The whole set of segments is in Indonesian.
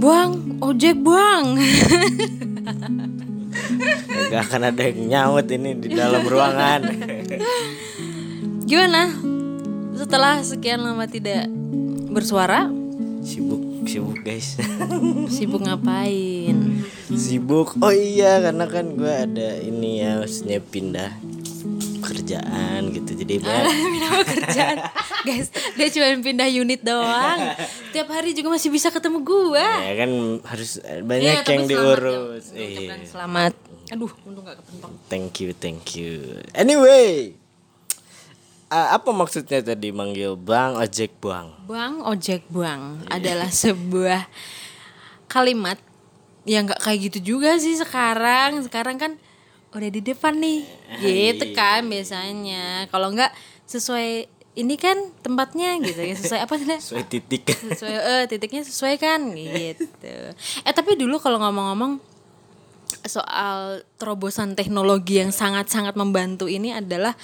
Buang, ojek buang. Gak akan ada yang nyaut ini di dalam ruangan. Gimana? Setelah sekian lama tidak bersuara, sibuk, sibuk guys. sibuk ngapain? sibuk. Oh iya, karena kan gue ada ini ya, maksudnya pindah kerjaan gitu. Jadi banyak pindah kerjaan. Guys, dia cuma pindah unit doang. Tiap hari juga masih bisa ketemu gua. ya kan harus banyak Iya, tapi yang selamat diurus. ya. Iya. Selamat. Aduh, untung gak kepentok. Thank you, thank you. Anyway, ah, apa maksudnya tadi manggil bang ojek buang? Bang ojek buang adalah sebuah kalimat yang gak kayak gitu juga sih sekarang. Sekarang kan udah di depan nih, gitu kan biasanya. Kalau nggak sesuai ini kan tempatnya gitu ya sesuai apa sih? Sesuai titik. sesuai eh titiknya sesuai kan gitu. Eh tapi dulu kalau ngomong-ngomong soal terobosan teknologi yang sangat-sangat membantu ini adalah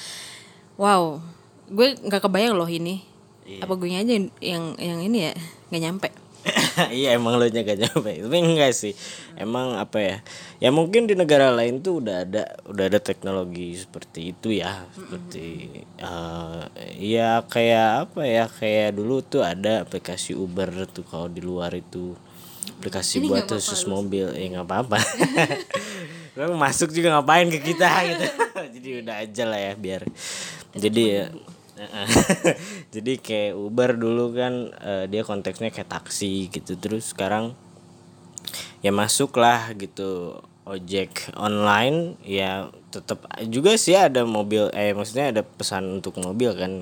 wow, gue nggak kebayang loh ini. Apa gue aja yang yang ini ya nggak nyampe. iya emang lo gak nyampe tapi enggak sih. Emang apa ya? Ya mungkin di negara lain tuh udah ada udah ada teknologi seperti itu ya. Seperti eh ya kayak apa ya? Kayak dulu tuh ada aplikasi Uber tuh kalau di luar itu. Aplikasi buat khusus mobil. Ya nggak apa-apa. Lo masuk juga ngapain ke kita gitu. Jadi udah aja lah ya biar. Jadi ya jadi kayak Uber dulu kan eh, dia konteksnya kayak taksi gitu terus sekarang ya masuk lah gitu ojek online ya tetap juga sih ada mobil eh maksudnya ada pesan untuk mobil kan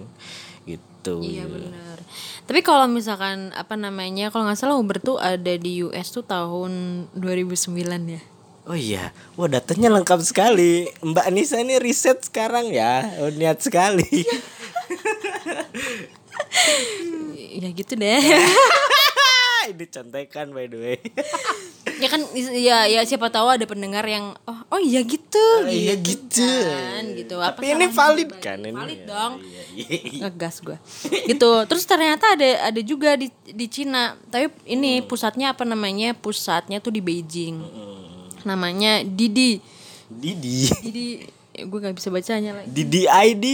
gitu Iya benar. Tapi kalau misalkan apa namanya kalau nggak salah Uber tuh ada di US tuh tahun 2009 ya. Oh iya, wah datanya lengkap sekali. Mbak Nisa ini riset sekarang ya, oh, niat sekali. Ya gitu deh. ini contekan by the way. ya kan ya ya siapa tahu ada pendengar yang oh oh iya gitu. iya gitu. Kan, gitu. Apa Tapi ini valid kan ini? Valid ya, dong. Iya, iya, iya. Ngegas gue. gitu. Terus ternyata ada ada juga di di Cina. Tapi ini Hmm. pusatnya apa namanya? Pusatnya tuh di Beijing. Namanya Didi. Didi. Didi gue nggak bisa bacanya lagi. Didi ID.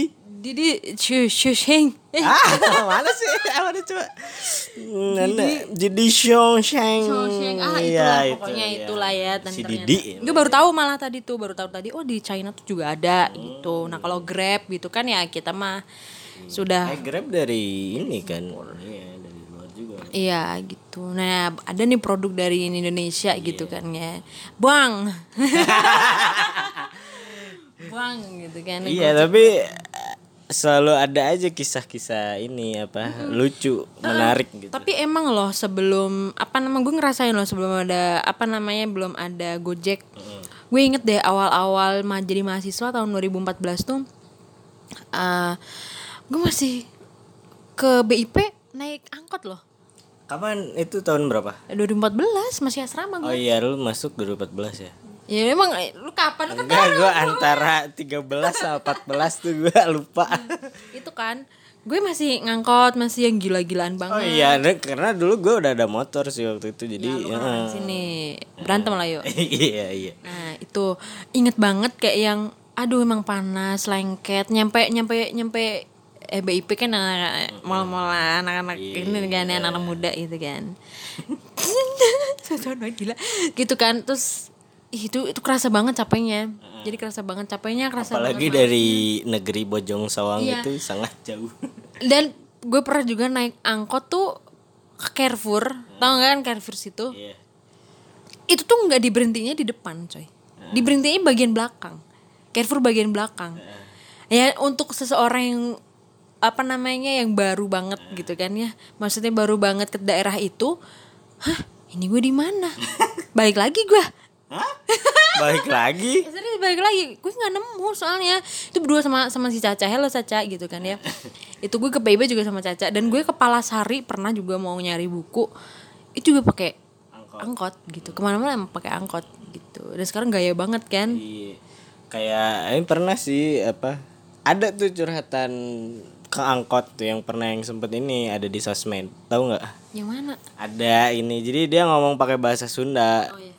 Didi Shu Shusheng. Eh, Ah, mana sih? Mana coba? Nana, Didi. Shawshank. Ah Iya, itulah itu, pokoknya iya. itulah ya dan Si ternyata. Didi. Gue baru tahu malah tadi tuh baru tahu tadi oh di China tuh juga ada gitu. Nah kalau Grab gitu kan ya kita mah sudah Eh, Grab dari ini kan. Iya, dari luar juga. iya gitu. Nah ada nih produk dari Indonesia gitu Iya. kan ya. Buang. Buang gitu kan. Iya, tapi selalu ada aja kisah-kisah ini apa lucu, menarik gitu. Tapi emang loh sebelum apa nama gue ngerasain loh sebelum ada apa namanya belum ada Gojek. Gue inget deh awal-awal jadi mahasiswa tahun 2014 tuh eh gue masih ke BIP naik angkot loh. Kapan itu tahun berapa? 2014 masih asrama Oh gue. iya, lu masuk 2014 ya? Ya memang eh, lu kapan lu kan Enggak, gue antara 13 sama 14 tuh gue lupa. itu kan gue masih ngangkot masih yang gila-gilaan banget. Oh iya, karena dulu gue udah ada motor sih waktu itu, jadi ya. Orang sini berantem lah yuk. iya iya. Nah itu inget banget kayak yang aduh emang panas lengket nyampe nyampe nyampe eh BIP kan anak mal-mal anak-anak ini kan ya, anak-anak muda gitu kan. Gila gitu kan terus ih, itu itu kerasa banget capeknya. Jadi kerasa banget capeknya kerasa Apalagi banget. dari negeri Bojong Sawang Iya. itu sangat jauh. Dan gue pernah juga naik angkot tuh ke Carrefour, tau gak kan Carrefour situ? Iya. itu tuh nggak diberhentinya di depan coy diberhentinya bagian belakang Carrefour bagian belakang ya untuk seseorang yang apa namanya yang baru banget gitu kan ya maksudnya baru banget ke daerah itu hah ini gue di mana balik lagi gue Hah? Balik lagi? Ya, serius balik lagi gue nggak nemu soalnya itu berdua sama sama si Caca hello Caca gitu kan ya itu gue ke PIB juga sama Caca dan gue ke Palasari pernah juga mau nyari buku itu juga pakai angkot. gitu ke mana-mana emang pakai angkot gitu dan sekarang gaya banget kan Iya. Kayak ini pernah sih apa? Ada tuh curhatan tukang angkot tuh yang pernah yang sempet ini ada di sosmed tahu nggak Yang mana? ada ini jadi dia ngomong pakai bahasa Sunda Oh iya.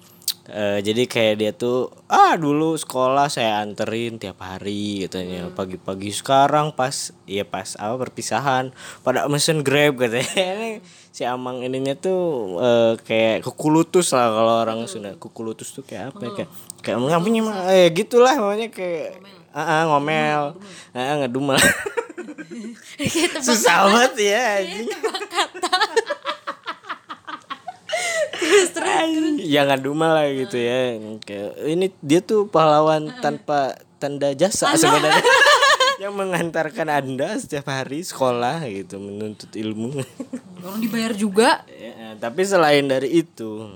Eh, jadi kayak dia tuh ah dulu sekolah saya anterin tiap hari katanya. Hmm. pagi-pagi sekarang pas iya pas apa perpisahan. Pada mesen grab katanya. Ini si amang ininya tuh eh, kayak kukulutus lah kalau orang Sunda. Kukulutus tuh kayak apa ya? kayak kayak ngapain mah eh gitulah namanya kayak ah ah, ngomel. Ah ah, ngedumel. Susah banget ya anjing. Ya ngedumel lah gitu ya. Ini dia tuh pahlawan tanpa tanda jasa sebenarnya. Yang mengantarkan anda setiap hari sekolah gitu menuntut ilmu. Orang dibayar juga. Ya, tapi selain dari itu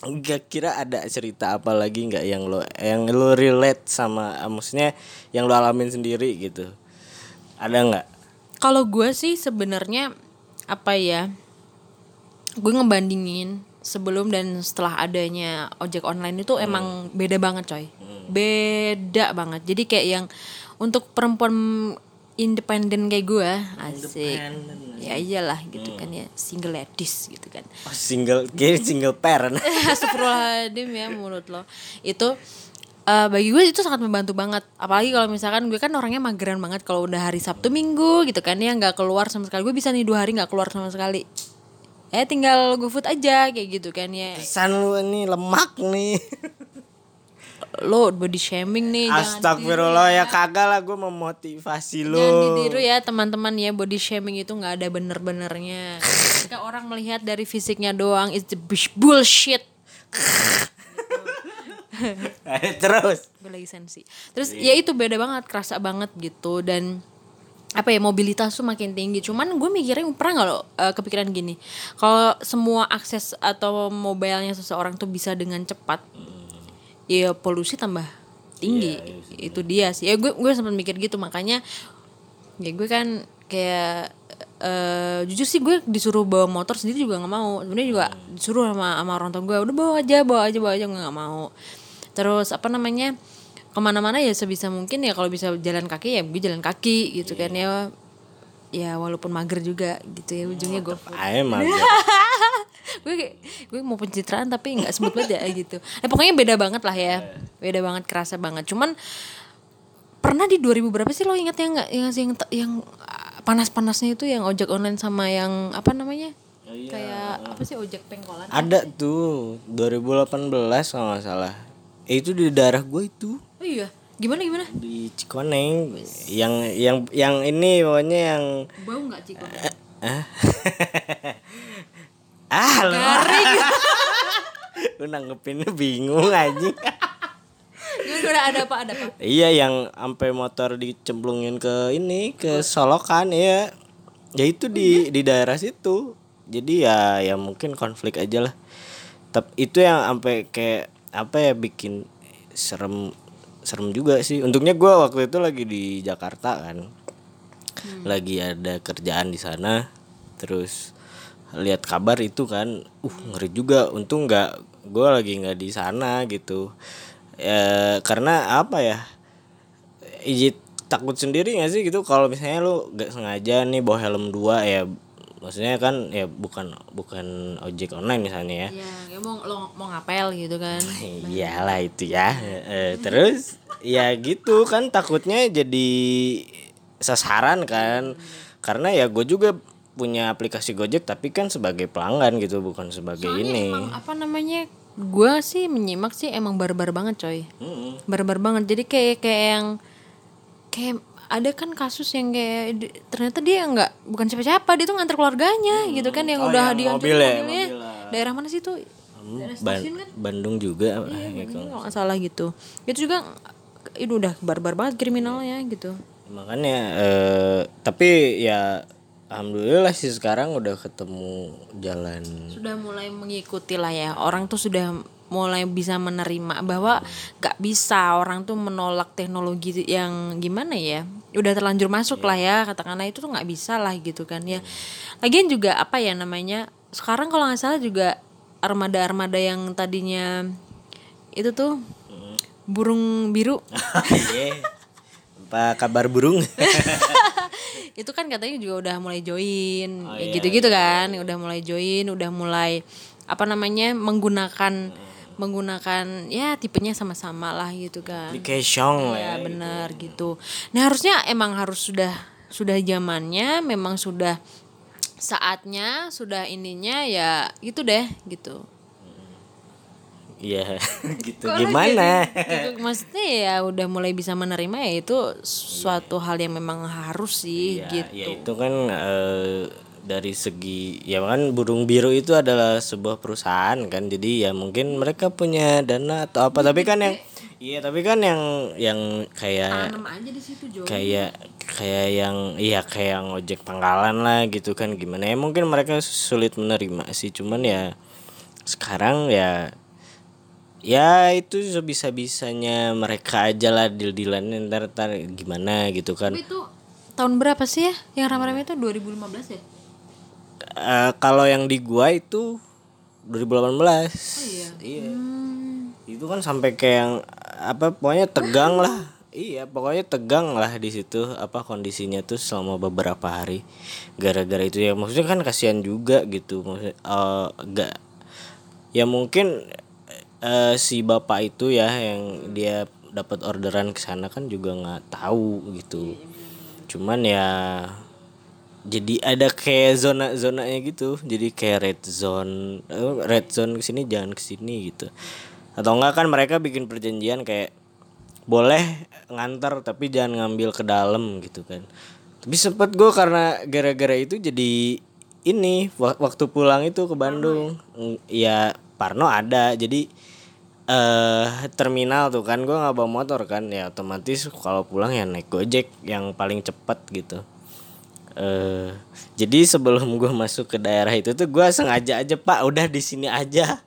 nggak kira ada cerita apa lagi nggak yang lo yang lo relate sama maksudnya yang lo alamin sendiri gitu? Ada nggak? Kalau gue sih sebenarnya apa ya? Gue ngebandingin sebelum dan setelah adanya ojek online itu emang beda banget coy. Beda banget. Jadi kayak yang untuk perempuan independen kayak gue asik. Ya iyalah gitu kan ya single ladies gitu kan. Oh, single kayak single parent. Astagfirullahaladzim ya mulut lo. Itu eh, bagi gue itu sangat membantu banget. Apalagi kalau misalkan gue kan orangnya mageran banget Kalau udah hari Sabtu Minggu gitu kan ya nggak keluar sama sekali. Gue bisa nih dua hari nggak keluar sama sekali Eh tinggal GoFood aja kayak gitu kan ya. Kesan lu ini lemak nih. Lo body shaming nih Astagfirullah ya kagak lah gue memotivasi lu. Jangan ditiru ya teman-teman ya. Body shaming itu nggak ada bener-benernya. Ketika orang melihat dari fisiknya doang it's the bullshit. terus? Gue lagi sensi. Terus ya itu beda banget kerasa banget gitu. Dan apa ya mobilitas tuh makin tinggi. Cuman gue mikirnya pernah nggak lo eh, kepikiran gini? Kalau semua akses atau mobilenya seseorang tuh bisa dengan cepat ya polusi tambah tinggi. Itu dia sih. Ya gue gue sempat mikir gitu. Makanya ya gue kan kayak eh jujur sih gue disuruh bawa motor sendiri juga nggak mau. Sebenarnya juga disuruh sama sama orang tua gue udah bawa aja bawa aja bawa aja. Gue nggak mau. Terus apa namanya ke mana-mana ya sebisa mungkin ya kalau bisa jalan kaki ya gue jalan kaki gitu kan ya. Ya walaupun mager juga gitu ya ujungnya gue Ayo mager. Gue mau pencitraan tapi nggak smooth banget ya gitu. Eh pokoknya beda banget lah ya. Beda banget kerasa banget. Cuman pernah di 2000 berapa sih lo ingat ya nggak yang yang yang panas-panasnya itu yang ojek online sama yang apa namanya? Kayak apa sih ojek pengkolan? Ada tuh 2018 kalau nggak salah. Eh, Itu di daerah gue itu oh iya gimana gimana? Di Cikoneng Yang yang yang ini pokoknya yang bau nggak Ciko Ah, ah lo Lu nanggepinnya bingung anjing. Gimana, gimana? Ada apa ada apa? Iya yang sampai motor dicemplungin ke ini ke Solokan ya. Ya itu di di daerah situ. Jadi ya ya mungkin konflik aja lah. Tapi itu yang sampai kayak apa ya bikin serem serem juga sih. Untungnya gua waktu itu lagi di Jakarta kan. Lagi ada kerjaan di sana. Terus lihat kabar itu kan, uh ngeri juga. Untung nggak gua lagi nggak di sana gitu. Ya karena apa ya? Ijit takut sendiri gak sih gitu kalau misalnya lu gak sengaja nih bawa helm dua ya maksudnya kan ya bukan bukan ojek online misalnya ya. Ya, ya mau lo mau ngapel gitu kan. Iyalah itu ya Eh, terus ya gitu kan takutnya jadi sasaran kan. Karena ya gue juga punya aplikasi Gojek tapi kan sebagai pelanggan gitu bukan sebagai ini. emang apa namanya gue sih menyimak sih emang barbar banget coy. Barbar banget. Jadi kayak kayak yang kayak ada kan kasus yang kayak di- ternyata dia nggak bukan siapa-siapa dia tuh nganter keluarganya gitu kan yang Oh, udah yang dihancurin mobil ya, mobilnya. mobil lah. daerah mana sih tuh? Hmm, Ban- Bandung juga ya kan. kalau nggak salah gitu. Itu juga itu udah barbar banget kriminalnya gitu. Makanya eh, tapi ya alhamdulillah sih sekarang udah ketemu jalan sudah mulai mengikuti lah ya. Orang tuh sudah mulai bisa menerima bahwa gak bisa orang tuh menolak teknologi yang gimana ya udah terlanjur masuk lah ya katakanlah itu tuh nggak bisa lah gitu kan ya. Lagian juga apa ya namanya sekarang kalau nggak salah juga armada-armada yang tadinya itu tuh burung biru. Iya. apa kabar burung? Itu kan katanya juga udah mulai join Oh, ya iya, gitu-gitu kan udah mulai join udah mulai apa namanya menggunakan menggunakan ya tipenya sama-sama lah gitu kan application lah ya ya. benar gitu nah harusnya emang harus sudah sudah zamannya memang sudah saatnya sudah ininya ya gitu deh gitu Iya, gitu. Kok Gimana? Gitu, maksudnya ya udah mulai bisa menerima ya itu suatu hal yang memang harus sih ya, gitu ya itu kan eh, dari segi ya kan burung biru itu adalah sebuah perusahaan kan jadi ya mungkin mereka punya dana atau apa. Tapi kan yang iya tapi kan yang yang kayak tanam aja di situ Jo. kayak kayak yang iya kayak yang ojek pangkalan lah gitu kan gimana ya mungkin mereka sulit menerima sih. Cuman ya sekarang ya ya itu sebisa bisanya mereka aja lah deal dealannya ntar, ntar gimana gitu kan. Tapi itu tahun berapa sih ya yang rame-rame itu? 2015 ya Eh, kalau yang di gua itu 2018 iya. iya. Itu kan sampai kayak yang apa pokoknya tegang lah. Iya pokoknya tegang lah di situ apa kondisinya tuh selama beberapa hari. Gara-gara itu ya maksudnya kan kasihan juga gitu. Maksudnya eh, enggak ya mungkin eh, si bapak itu ya yang dia dapat orderan ke sana kan juga nggak tahu gitu. Cuman ya jadi ada kayak zona zonanya gitu. Jadi kayak red zone eh, red zone ke sini jangan ke sini gitu. Atau enggak kan mereka bikin perjanjian kayak boleh ngantar tapi jangan ngambil ke dalam gitu kan. Tapi sempet gue karena gara-gara itu jadi ini wa- waktu pulang itu ke Bandung. Mm, ya Parno ada. Jadi eh terminal tuh kan gue nggak bawa motor kan. Ya otomatis kalau pulang ya naik gojek yang paling cepet gitu eh jadi sebelum gue masuk ke daerah itu tuh gue sengaja aja pak udah di sini aja.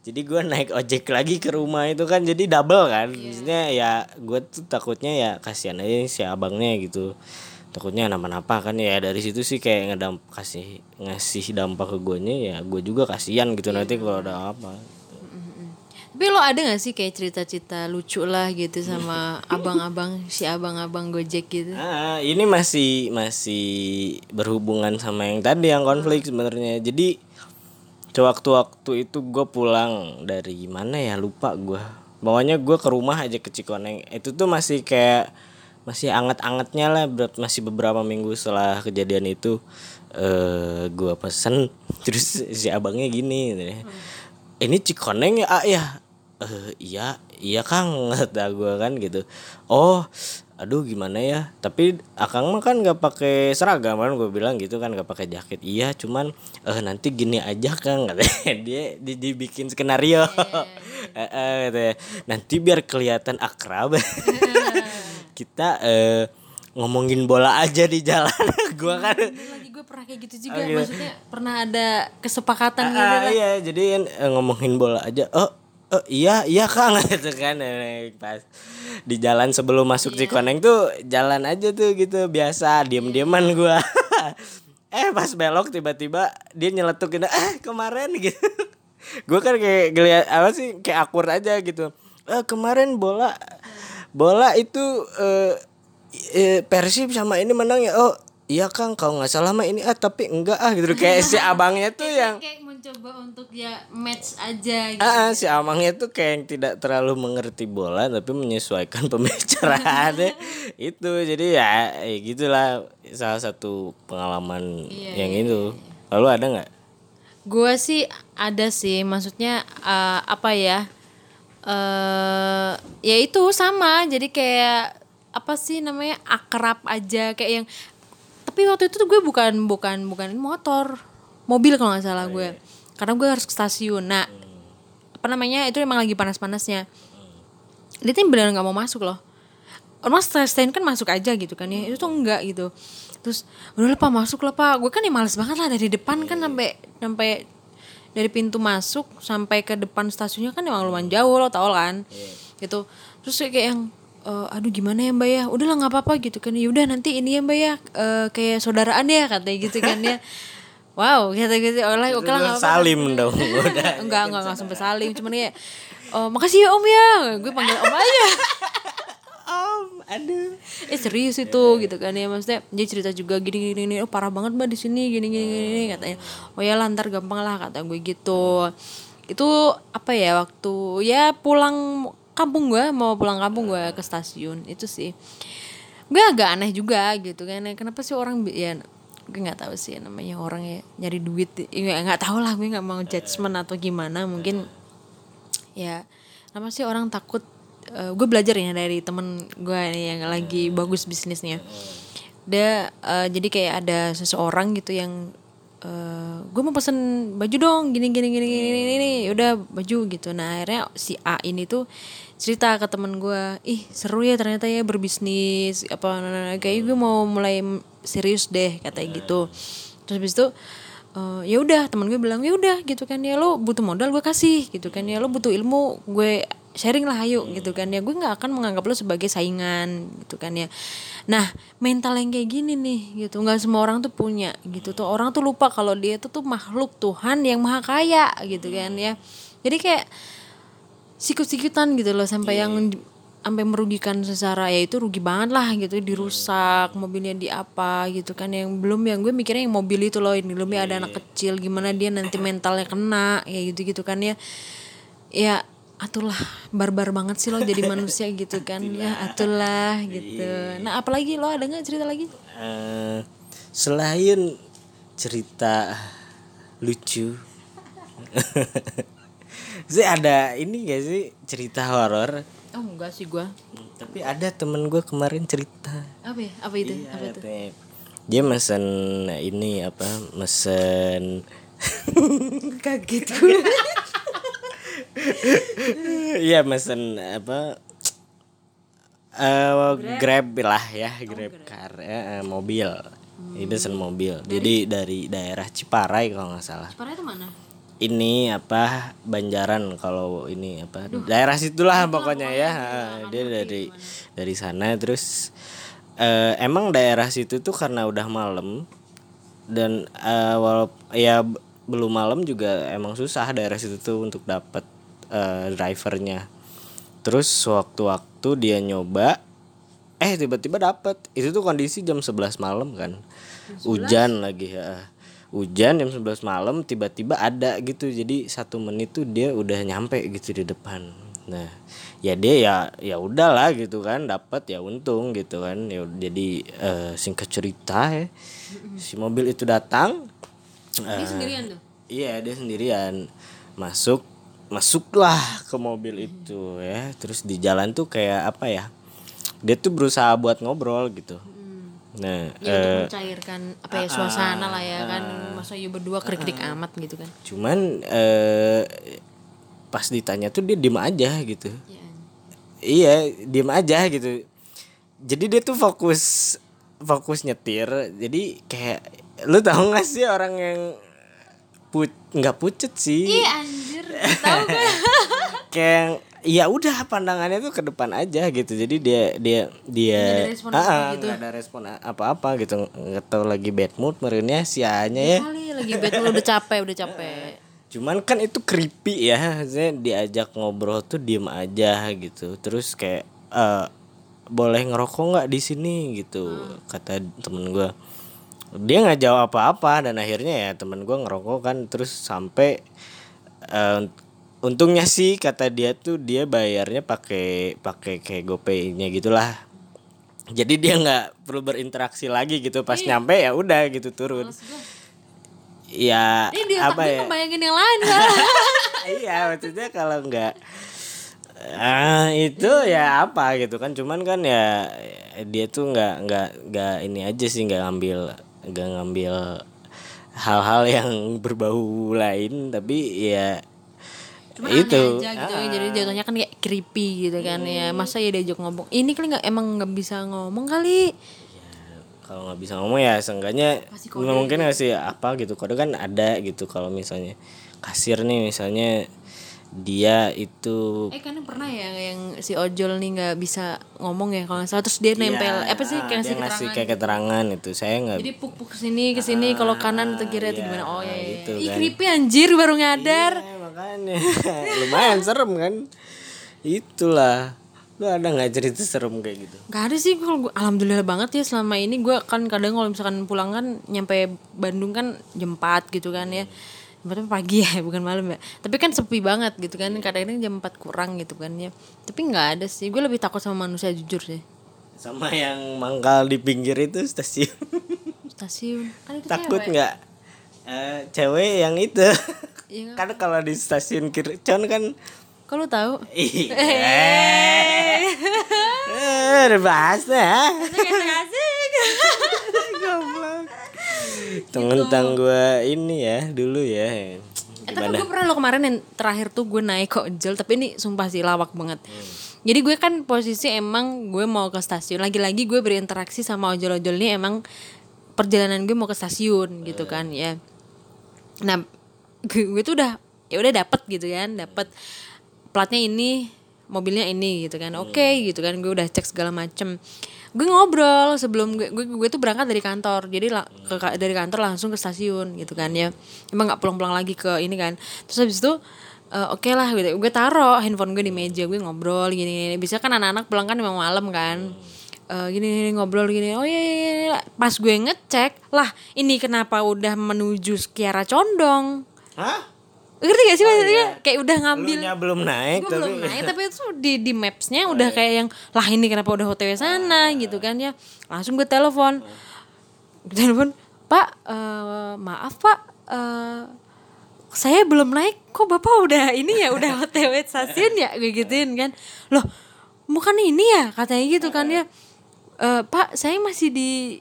Jadi gue naik ojek lagi ke rumah itu kan jadi double kan. Maksudnya ya gue tuh takutnya ya kasihan aja si abangnya gitu. Takutnya kenapa-napa kan ya dari situ sih kayak ngedamp kasih ngasih dampak ke gue ya gue juga kasihan gitu nanti kalau ada apa Tapi lo ada gak sih kayak cerita-cerita lucu lah gitu sama abang-abang si abang-abang Gojek gitu? Ah, ini masih masih berhubungan sama yang tadi yang konflik sebenarnya. Jadi sewaktu-waktu itu gue pulang dari mana ya lupa gue. Pokoknya gue ke rumah aja ke Cikoneng. Itu tuh masih kayak masih anget-angetnya lah. Masih beberapa minggu setelah kejadian itu eh gue pesen terus si abangnya gini. Ini Cikoneng ya ah, ya eh iya iya kang kata gue kan gitu. Oh aduh gimana ya? Tapi akang mah kan nggak pakai seragam kan gue bilang gitu kan nggak pakai jaket. Iya cuman eh nanti gini aja kang katanya dia di, dibikin skenario. Eh, eh, katanya. nanti biar kelihatan akrab. Kita eh ngomongin bola aja di jalan. Gue kan pernah kayak gitu juga, maksudnya pernah ada kesepakatan gitu Ah, lah. iya jadi kan eh, ngomongin bola aja. Oh oh iya iya kang gitu kan Eh, pas di jalan sebelum masuk Cikoneng tuh jalan aja tuh gitu biasa diem dieman gua. Eh pas belok tiba-tiba dia nyeletukin eh kemarin gitu. Gua kan kayak ngeliat apa sih kayak akur aja gitu. Eh kemarin bola bola itu eh, eh, Persib sama ini menang ya? Oh iya kang kalau nggak salah mah ini ah tapi enggak ah gitu. Kayak si abangnya tuh yang mencoba untuk ya match aja gitu. Ah, ah, si Amangnya tuh kayak yang tidak terlalu mengerti bola tapi menyesuaikan pembicaraannya itu jadi ya, ya gitulah salah satu pengalaman yang itu lalu ada nggak Gue sih ada sih, maksudnya eh, apa ya? eh ya itu sama, jadi kayak apa sih namanya akrab aja kayak yang. Tapi waktu itu tuh gue bukan bukan bukan motor, mobil kalau nggak salah gue, karena gue harus ke stasiun. Nah, apa namanya itu emang lagi panas-panasnya. Dia tuh benar nggak mau masuk loh. Orang stand kan masuk aja gitu kan ya, itu tuh enggak gitu. Terus udah lah pak masuk lah pak, gue kan ya males banget lah dari depan kan sampai sampai dari pintu masuk sampai ke depan stasiunnya kan emang lumayan jauh lo tau kan. Gitu. Terus kayak yang "Eh, aduh gimana ya mbak ya? Udahlah nggak apa-apa gitu kan. Ya udah nanti ini ya mbak ya eh, kayak saudaraan ya katanya gitu kan ya wow kata gitu oleh oke lah salim dong udah. Enggak enggak enggak sampai salim cuman kayak "Oh, makasih ya om ya. Gue panggil om aja. Om aduh. Eh serius itu gitu kan ya maksudnya dia cerita juga gini gini, gini oh parah banget mbak di sini gini gini gini katanya. Oh ya lantar gampang lah kata gue gitu. Itu apa ya waktu ya pulang kampung gue mau pulang kampung gue ke stasiun itu sih. Gue agak aneh juga gitu kan kenapa sih orang ya gue nggak tahu sih namanya orang ya nyari duit. Ya nggak tahu lah gue nggak mau judgement atau gimana. Mungkin ya kenapa sih orang takut eh, gue belajar ya dari temen gue yang lagi bagus bisnisnya. Dia eh, jadi kayak ada seseorang gitu yang eh gue mau pesen baju dong gini gini gini gini gini. udah baju gitu. Nah akhirnya si A ini tuh cerita ke temen gue ih seru ya ternyata ya berbisnis apa nah, nah, nah, kayak gue mau mulai serius deh katanya gitu. terus habis itu eh, ya udah temen gue bilang ya udah gitu kan ya lo butuh modal gue kasih gitu kan ya lo butuh ilmu gue sharing lah ayo gitu kan ya gue nggak akan menganggap lo sebagai saingan gitu kan ya. Nah mental yang kayak gini nih gitu nggak semua orang tuh punya gitu tuh orang tuh lupa kalau dia tuh tuh makhluk Tuhan yang maha kaya gitu kan ya. Jadi kayak sikut-sikutan gitu loh sampai yang sampai merugikan secara ya itu rugi banget lah gitu dirusak mobilnya di apa gitu kan. Yang belum yang gue mikirnya yang mobil itu loh ini belum ya ada anak kecil gimana dia nanti mentalnya kena ya gitu gitu kan ya. Ya atulah barbar banget sih lo jadi manusia gitu kan ya atulah. gitu. Nah apalagi lo ada nggak cerita lagi? Eh, selain cerita lucu sih ada ini gak sih cerita horor? Oh enggak sih gue tapi ada temen gue kemarin cerita. Apa ya? Apa itu? Apa itu? dia mesen ini apa? Mesen kaget gue Iya mesen apa? Eh grab. lah ya grab car ya, eh, mobil. Ini mesen mobil. Jadi dari daerah Ciparai kalau nggak salah. Parah itu mana ini apa Banjaran kalau ini apa daerah situlah pokoknya ya. Ah, dia dari dari sana. Terus eh, emang daerah situ tuh karena udah malam dan eh, walau ya belum malam juga emang susah daerah situ tuh untuk dapat eh, drivernya. Terus waktu-waktu dia nyoba eh tiba-tiba dapat itu tuh kondisi jam 11 malam kan. Hujan lagi ya hujan jam 11 malam tiba-tiba ada gitu. Jadi satu menit tuh dia udah nyampe gitu di depan. Nah ya dia ya ya udahlah gitu kan dapat ya untung gitu kan. Ya jadi eh, singkat cerita ya si mobil itu datang dia sendirian tuh? Iya dia sendirian. Masuk masuklah ke mobil itu ya. Terus di jalan tuh kayak apa ya dia tuh berusaha buat ngobrol gitu nah ya eh, untuk mencairkan apa ya suasana lah ya kan. masa you berdua kerik-kerik amat gitu kan. Cuman eh, pas ditanya tuh dia diem aja gitu. Ya. iya diem aja gitu. Jadi dia tuh fokus fokus nyetir. Jadi kayak lu tahu gak sih orang yang put nggak pucet sih? Ih anjir tahu kan kayak ya udah pandangannya tuh ke depan aja gitu. Jadi dia dia dia Nggak ada respon gitu. ada respon apa-apa gitu. Nggak tahu lagi bad mood merenya si Anya ya. Kali lagi bad mood, udah capek udah capek. Cuman kan itu creepy ya saya diajak ngobrol tuh diem aja gitu. Terus kayak eh boleh ngerokok nggak di sini gitu kata temen gua. Dia nggak jawab apa-apa dan akhirnya ya temen gua ngerokok kan. Terus sampai eh, untungnya sih kata dia tuh dia bayarnya pakai pakai kayak GoPay-nya gitulah. Jadi dia nggak perlu berinteraksi lagi gitu. Pas nyampe ya udah gitu turun. Ya ini dia apa ya? ngebayangin yang lain iya maksudnya kalau nggak ah itu ya apa gitu kan. Cuman kan ya dia tuh nggak nggak nggak ini aja sih nggak ngambil nggak ngambil hal-hal yang berbau lain. Tapi ya Cuma itu. aja gitu ya. jadi jatuhnya kan kayak creepy gitu kan ya. Masa ya diajak ngomong ini kali nggak emang nggak bisa ngomong kali? Kalau nggak bisa ngomong ya seenggaknya mungkin ngasih apa gitu kode kan ada gitu kalau misalnya kasir nih misalnya dia itu eh kan pernah ya yang si ojol nih nggak bisa ngomong ya kalau nggak salah. Terus dia nempel Ya, apa sih ah, kayak dia ngasih ngasih keterangan kayak keterangan itu. Saya nggak jadi puk puk ke sini ke sini kalau kanan atau kiri atau gimana. Oh ya, ya. gitu Ih kan. creepy anjir baru nyadar Ya, makanya. Lumayan serem kan? Itulah. Lu ada nggak cerita serem kayak gitu? Gak ada sih kalau gua- alhamdulillah banget ya selama ini. Gue kan kadang kalau misalkan pulang kan nyampe Bandung kan jam 4 gitu kan ya. 4 pagi ya bukan malam ya. Tapi kan sepi banget gitu kan. Kadang-kadang jam 4 kurang gitu kan ya. Tapi nggak ada sih. Gue lebih takut sama manusia jujur sih. Sama yang mangkal di pinggir itu stasiun. Stasiun. Kan itu takut nggak? Eh, cewek yang itu Iya. kan kalau di stasiun Kircon kan kalau tahu? Iya. Eh bahas ya tentang gue ini ya dulu ya. Eh, tapi gue pernah lo kemarin yang terakhir tuh gue naik ke ojol tapi ini sumpah sih lawak banget. Jadi gue kan posisi emang gue mau ke stasiun. Lagi-lagi gue berinteraksi sama ojol-ojol ini emang perjalanan gue mau ke stasiun gitu kan ya. Nah, gue, tuh udah ya udah dapet gitu kan, dapet platnya ini, mobilnya ini gitu kan. Oke gitu kan, gue udah cek segala macem. Gue ngobrol sebelum gue, gue gue tuh berangkat dari kantor jadi la- ke, dari kantor langsung ke stasiun gitu kan ya. Emang nggak pulang-pulang lagi ke ini kan. Terus habis itu eh, oke lah gitu gue taruh handphone gue di meja gue ngobrol gini gini bisa kan anak-anak pulang kan memang malam kan. Eh, gini, gini ngobrol gini oh iya, iya, iya. pas gue ngecek lah ini kenapa udah menuju Kiara Condong hah? Ngerti gak sih maksudnya? kayak udah ngambil Lunya belum naik tapi belum naik tapi itu di di mapsnya udah kayak yang lah ini kenapa udah otw sana? Gitu kan ya. Langsung gue telepon. Gue telepon pak eh, maaf pak eh, saya belum naik. Kok bapak udah ini ya udah otw stasiun ya? Gue gituin kan. Loh bukan ini ya? Katanya gitu kan ya. "Eh, pak saya masih di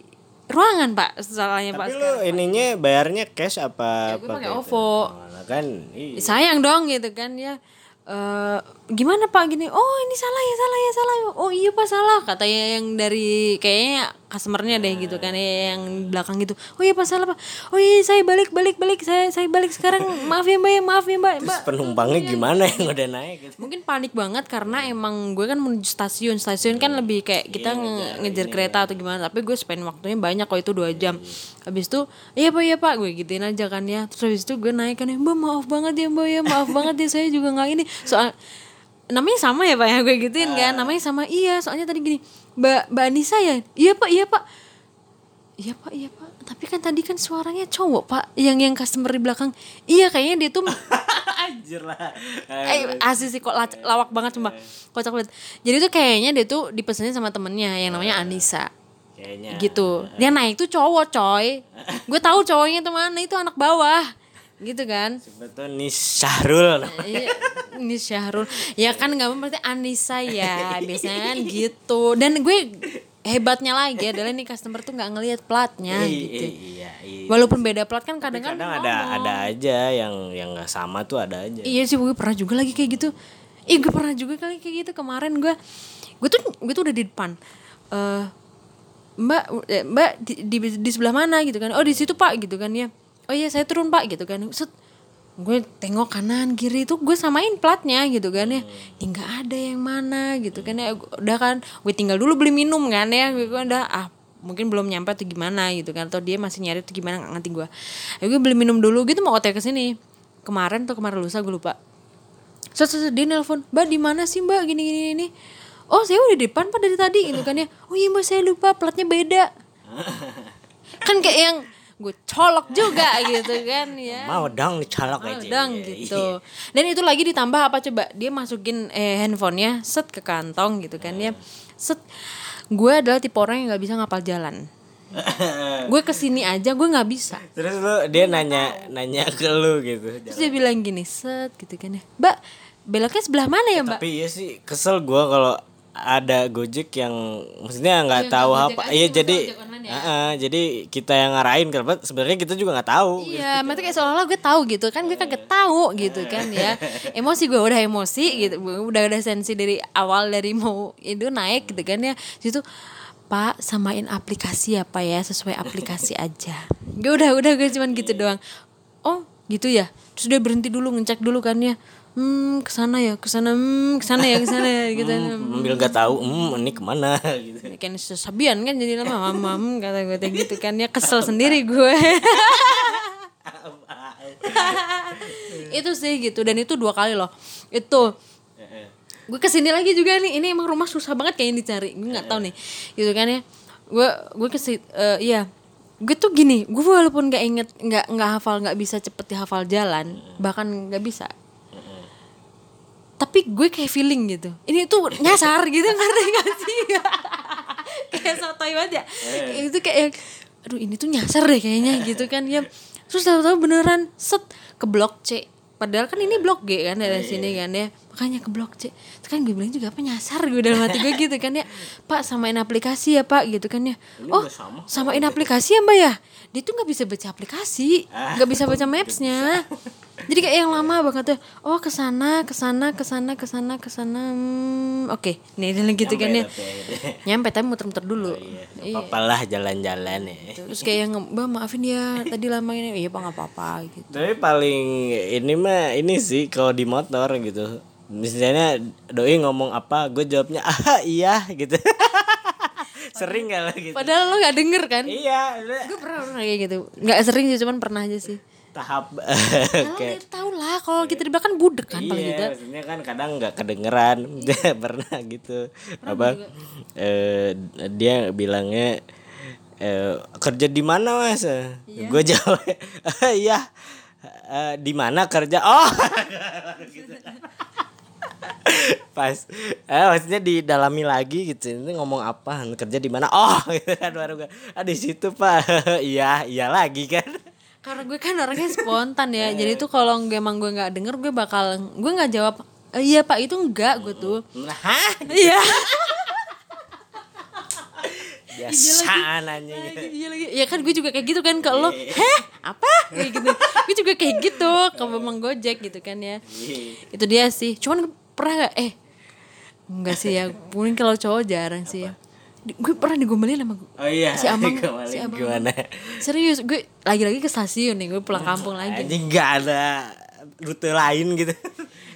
ruangan pak salahnya pak tapi lu ininya bayarnya cash apa gue apa pakai OVO. Nah, kan iya. sayang dong gitu kan ya. Eh gimana pak gini? Oh ini salah ya salah ya salah ya. Oh iya pak salah. Katanya yang dari kayaknya customernya deh gitu kan ya yang belakang gitu. Oh iya pak salah pak. Oh iya saya balik balik balik. Saya saya balik sekarang. Maaf ya mbak ya maaf ya mbak. Mbak penumpangnya gimana yang udah naik gitu? Mungkin panik banget karena emang gue kan menuju stasiun. Stasiun kan lebih kayak kita nge- ngejar kereta atau gimana. Tapi gue spend waktunya banyak kok itu dua jam. Habis itu iya pak iya pak. Gue gituin aja kan ya. Terus habis itu gue naik kan ya mbak maaf banget ya mbak ya maaf banget ya. Saya juga nggak ini. Soal namanya sama ya pak ya. Gue gituin kan namanya sama. Iya soalnya tadi gini mbak mbak Anissa ya? Iya pak iya pak. Iya pak iya pak. Tapi kan tadi kan suaranya cowok pak yang yang customer di belakang. Iya kayaknya dia tuh anjir lah. Eh, asli sih kok lawak banget cuma kocak banget. Jadi tuh kayaknya dia tuh dipesenin sama temennya yang namanya Anissa. kayaknya. Gitu. Dia naik tuh cowok coy. Gue tahu cowoknya tuh mana itu anak bawah gitu kan. betul nih Syahrul Iya, ini Syahrul. Ya kan nggak berarti Anissa ya biasanya kan gitu. Dan gue hebatnya lagi adalah nih customer tuh nggak ngelihat platnya gitu. iya iya Walaupun beda plat kan kadang kan kadang ada ada aja yang yang nggak sama tuh ada aja Iya sih gue pernah juga lagi kayak gitu. Ih gue pernah juga kali kayak gitu kemarin gue. Gue tuh gue tuh udah di depan. Eh mbak eh, mbak di, di, di sebelah mana gitu kan? Oh di situ pak gitu kan ya. Oh iya saya turun pak gitu kan. Set gue tengok kanan kiri itu gue samain platnya gitu kan ya. Ih, nggak ada yang mana gitu kan ya. Udah kan gue tinggal dulu beli minum kan ya. Gue kan udah ah mungkin belum nyampe tuh gimana gitu kan. Atau dia masih nyari tuh gimana nggak ngerti gue. Ya gue beli minum dulu gitu mau OTW ke sini. Kemarin tuh kemarin lusa gue lupa. So, so, so, dia nelpon mbak di mana sih mbak? Gini gini ini oh saya udah di depan pak dari tadi gitu kan ya. Oh iya mbak saya lupa platnya beda. Kan kayak yang gue colok juga gitu kan ya. Mau dong dicolok Mau aja. dong Iya, gitu. dan itu lagi ditambah apa coba? Dia masukin eh, handphonenya set ke kantong gitu kan ya. Set. Gue adalah tipe orang yang nggak bisa ngapal jalan. Gue ke sini aja gue nggak bisa. Terus lu dia nanya nanya ke lu gitu. Terus dia bilang gini set gitu kan ya. Mbak beloknya sebelah mana ya mbak? Tapi iya sih kesel gua kalau ada gojek yang maksudnya nggak Iya, tahu apa iya jadi ya. Heeh, jadi kita yang ngarahin kenapa sebenarnya kita juga nggak tahu Iya, maksudnya kayak seolah-olah gue tahu gitu kan gue kagak tahu gitu kan ya. Emosi gue udah emosi gitu, udah ada sensi dari awal dari mau itu naik gitu kan ya. Situ Pak samain aplikasi apa ya sesuai aplikasi aja. Gue udah udah gue cuman gitu doang. Oh gitu ya. Terus dia berhenti dulu ngecek dulu kan ya. Hmm ke sana ya ke sana hmm ke sana ya ke sana ya gitu. ambil nggak tahu hmm ini ke mana gitu. Kan sesabian kan jadi lama mam kata gue gitu kan. Ya kesel sendiri gue. itu sih gitu. Dan itu dua kali loh. Itu gue ke sini lagi juga nih. Ini emang rumah susah banget kayaknya dicari. Gue nggak tahu nih gitu kan ya. Gue gue kesi eh, iya. Gue tuh gini gue walaupun nggak inget nggak nggak hafal nggak bisa cepet dihafal jalan bahkan nggak bisa tapi gue kayak feeling gitu. Ini tuh nyasar gitu ngerti gak sih? Kayak sotoy banget ya. Itu kayak yang, aduh ini tuh nyasar deh kayaknya gitu kan ya. Terus tahu-tahu beneran set ke blok C. Padahal kan ini blok G kan dari sini kan ya. Makanya ke blok C. Terus kan gue bilang juga apa nyasar gue dalam hati gue gitu kan ya. Pak samain aplikasi ya pak gitu kan ya. Oh sama. samain aplikasi ya mbak ya dia tuh nggak bisa baca aplikasi nggak bisa baca mapsnya. Jadi kayak yang lama banget tuh oh ke sana ke sana ke sana ke sana ke sana hmm, oke. Nih dan gitu kan ya Nyampe, tapi- muter-muter dulu. Iya, apalah jalan-jalan ya. terus kayak yang mbak maafin ya tadi lama ini. Iya pak nggak apa-apa gitu. Tapi paling ini mah ini sih kalau di motor gitu. Misalnya doi ngomong apa, gue jawabnya ah iya gitu. Sering gak lo gitu? padahal lo nggak denger kan? Iya, gue pernah pernah kayak gitu. Nggak sering sih cuman pernah aja sih. Tahap. Kalau kayak dia tahu lah kalau kita di belakang budek kan paling iya, tidak. maksudnya kan kadang nggak kedengeran. Pernah gitu. Apa eh, dia bilangnya eh, kerja di mana mas? Gue jawab "Ah, iya Eh, di mana kerja? Oh. Gitu. Pas eh maksudnya didalami lagi gitu ini ngomong apa kerja di mana oh gitu kan baru gue ah di situ pak iya iya lagi kan karena gue kan orangnya spontan ya jadi tuh kalau nggak- emang gue nggak denger gue bakal gue nggak jawab "Eh, iya pak itu enggak gue tuh Hah? iya biasa nanya gitu. Iya lagi. Ya kan gue juga kayak gitu kan ke lo. Heh, apa? Kayak gitu. gue juga kayak gitu ke Bang Gojek gitu kan ya. Itu dia sih. Cuman pernah gak eh enggak sih ya. Mungkin kalau cowok jarang sih ya. Di- Gue pernah digombalin sama Oh iya, si Amang, kemarin si Abang. gimana? Serius, gue lagi-lagi ke stasiun nih, gue pulang kampung lagi. Anjing nggak ada rute lain gitu.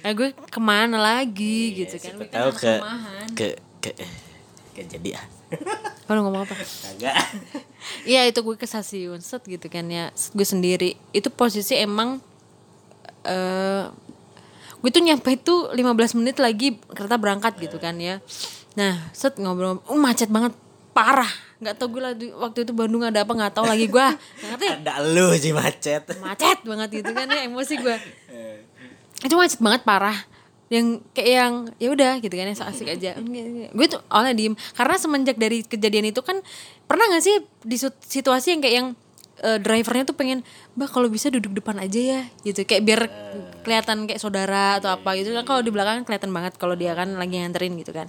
Nah, gue ke mana lagi gitu kan. Gue kan ke ke ke ke jadi ah. Kalau ngomong apa? Kagak. Iya itu gue ke stasiun set gitu kan ya set gue sendiri itu posisi emang eh gue tuh nyampe itu 15 menit lagi kereta berangkat gitu kan ya. Nah set ngobrol uh, macet banget. Parah. Nggak tau gue lagi waktu itu Bandung ada apa nggak tahu lagi gue ngerti. Ada lu sih macet. macet banget gitu kan ya emosi gue itu macet banget parah. Yang kayak yang ya udah gitu kan ya so asik aja. Gue tuh awalnya diem. Karena semenjak dari kejadian itu kan pernah gak sih di situasi yang kayak yang eh, drivernya tuh pengen mbak kalau bisa duduk depan aja ya gitu. Kayak biar kelihatan kayak saudara atau apa gitu. kan kalau di belakang kelihatan banget kalau dia kan lagi nganterin gitu kan.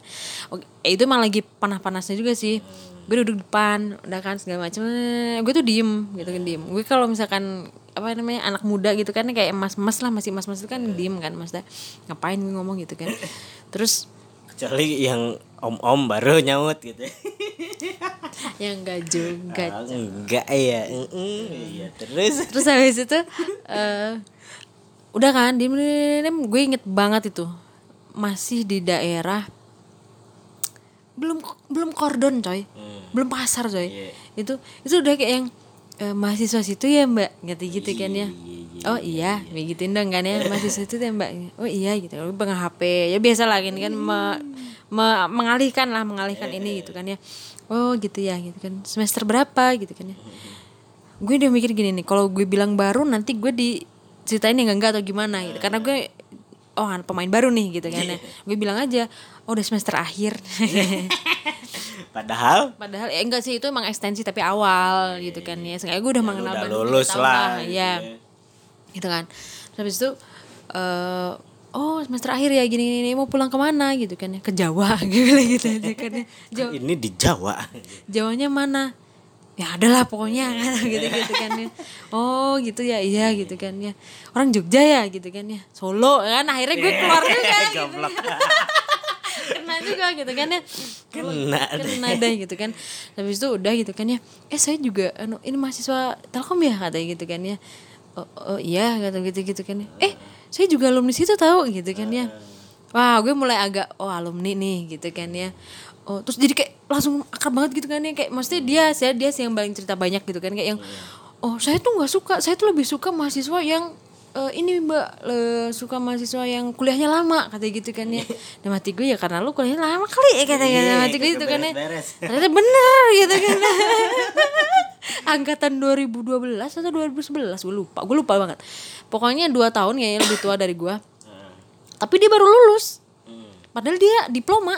Oke, eh, itu emang lagi panas-panasnya juga sih. Gue duduk depan udah kan segala macam Eh, gue tuh diem gitu kan diem. Gue kalau misalkan apa namanya anak muda gitu kan kayak emas-emas lah masih emas-emas itu kan diem kan mas ngapain gue ngomong gitu kan. Terus Kecuali yang om-om baru nyaut gitu. ya enggak juga Ah, enggak ya. Mm-mm. Iya terus. terus habis itu eh udah kan diem, gue inget banget itu masih di daerah belum belum kordon coy belum pasar coy Iya. itu itu udah kayak yang eh, mahasiswa situ ya mbak? Gitu gitu kan ya? Oh iya. begituin dong kan ya mahasiswa itu ya mbak? Oh iya gitu. Pegang hp ya biasa lah gini kan me- me- mengalihkan lah mengalihkan ini gitu kan ya. Oh gitu ya gitu kan. Semester berapa gitu kan ya. Gue udah mikir gini nih kalau gue bilang baru nanti gue di ceritain yang enggak atau gimana gitu. Karena gue oh pemain baru nih gitu kan ya. Gue bilang aja oh udah semester akhir Padahal padahal ya enggak sih itu emang ekstensi tapi awal gitu kan ya sengaja gue udah mengenal udah lulus lah, gitu ya ya. gitu kan terus habis itu eh oh semester akhir ya gini gini, mau pulang ke mana gitu kan ya ke Jawa gitu gitu aja kan ya Jawa ini di Jawa. Jawanya mana? Ya adalah pokoknya gitu gitu kan ya. Oh gitu ya iya gitu kan ya. Orang Jogja ya gitu kan ya. Solo kan akhirnya gue keluar juga gitu. Kena juga gitu kan ya. Kena. Kena deh gitu kan. Habis itu udah gitu kan ya. Eh saya juga anu ini mahasiswa Telkom ya katanya gitu kan ya. Oh, oh iya kata gitu gitu kan ya. Eh saya juga alumni situ tahu gitu kan ya. Wah gue mulai agak oh alumni nih gitu kan ya. Oh terus jadi kayak langsung akrab banget gitu kan ya kayak maksudnya dia saya dia sih yang paling cerita banyak gitu kan kayak yang oh saya tuh nggak suka saya tuh lebih suka mahasiswa yang "Eh, ini mbak eh, suka mahasiswa yang kuliahnya lama katanya gitu kan ya. Dan mati gue ya karena lu kuliahnya lama kali ya katanya. Iya, mati gue gitu kan ya. ternyata bener gitu kan. Angkatan 2012 atau 2011 gue lupa gue lupa banget. Pokoknya dua tahun kayaknya lebih tua dari gue. Tapi dia baru lulus. Padahal dia diploma.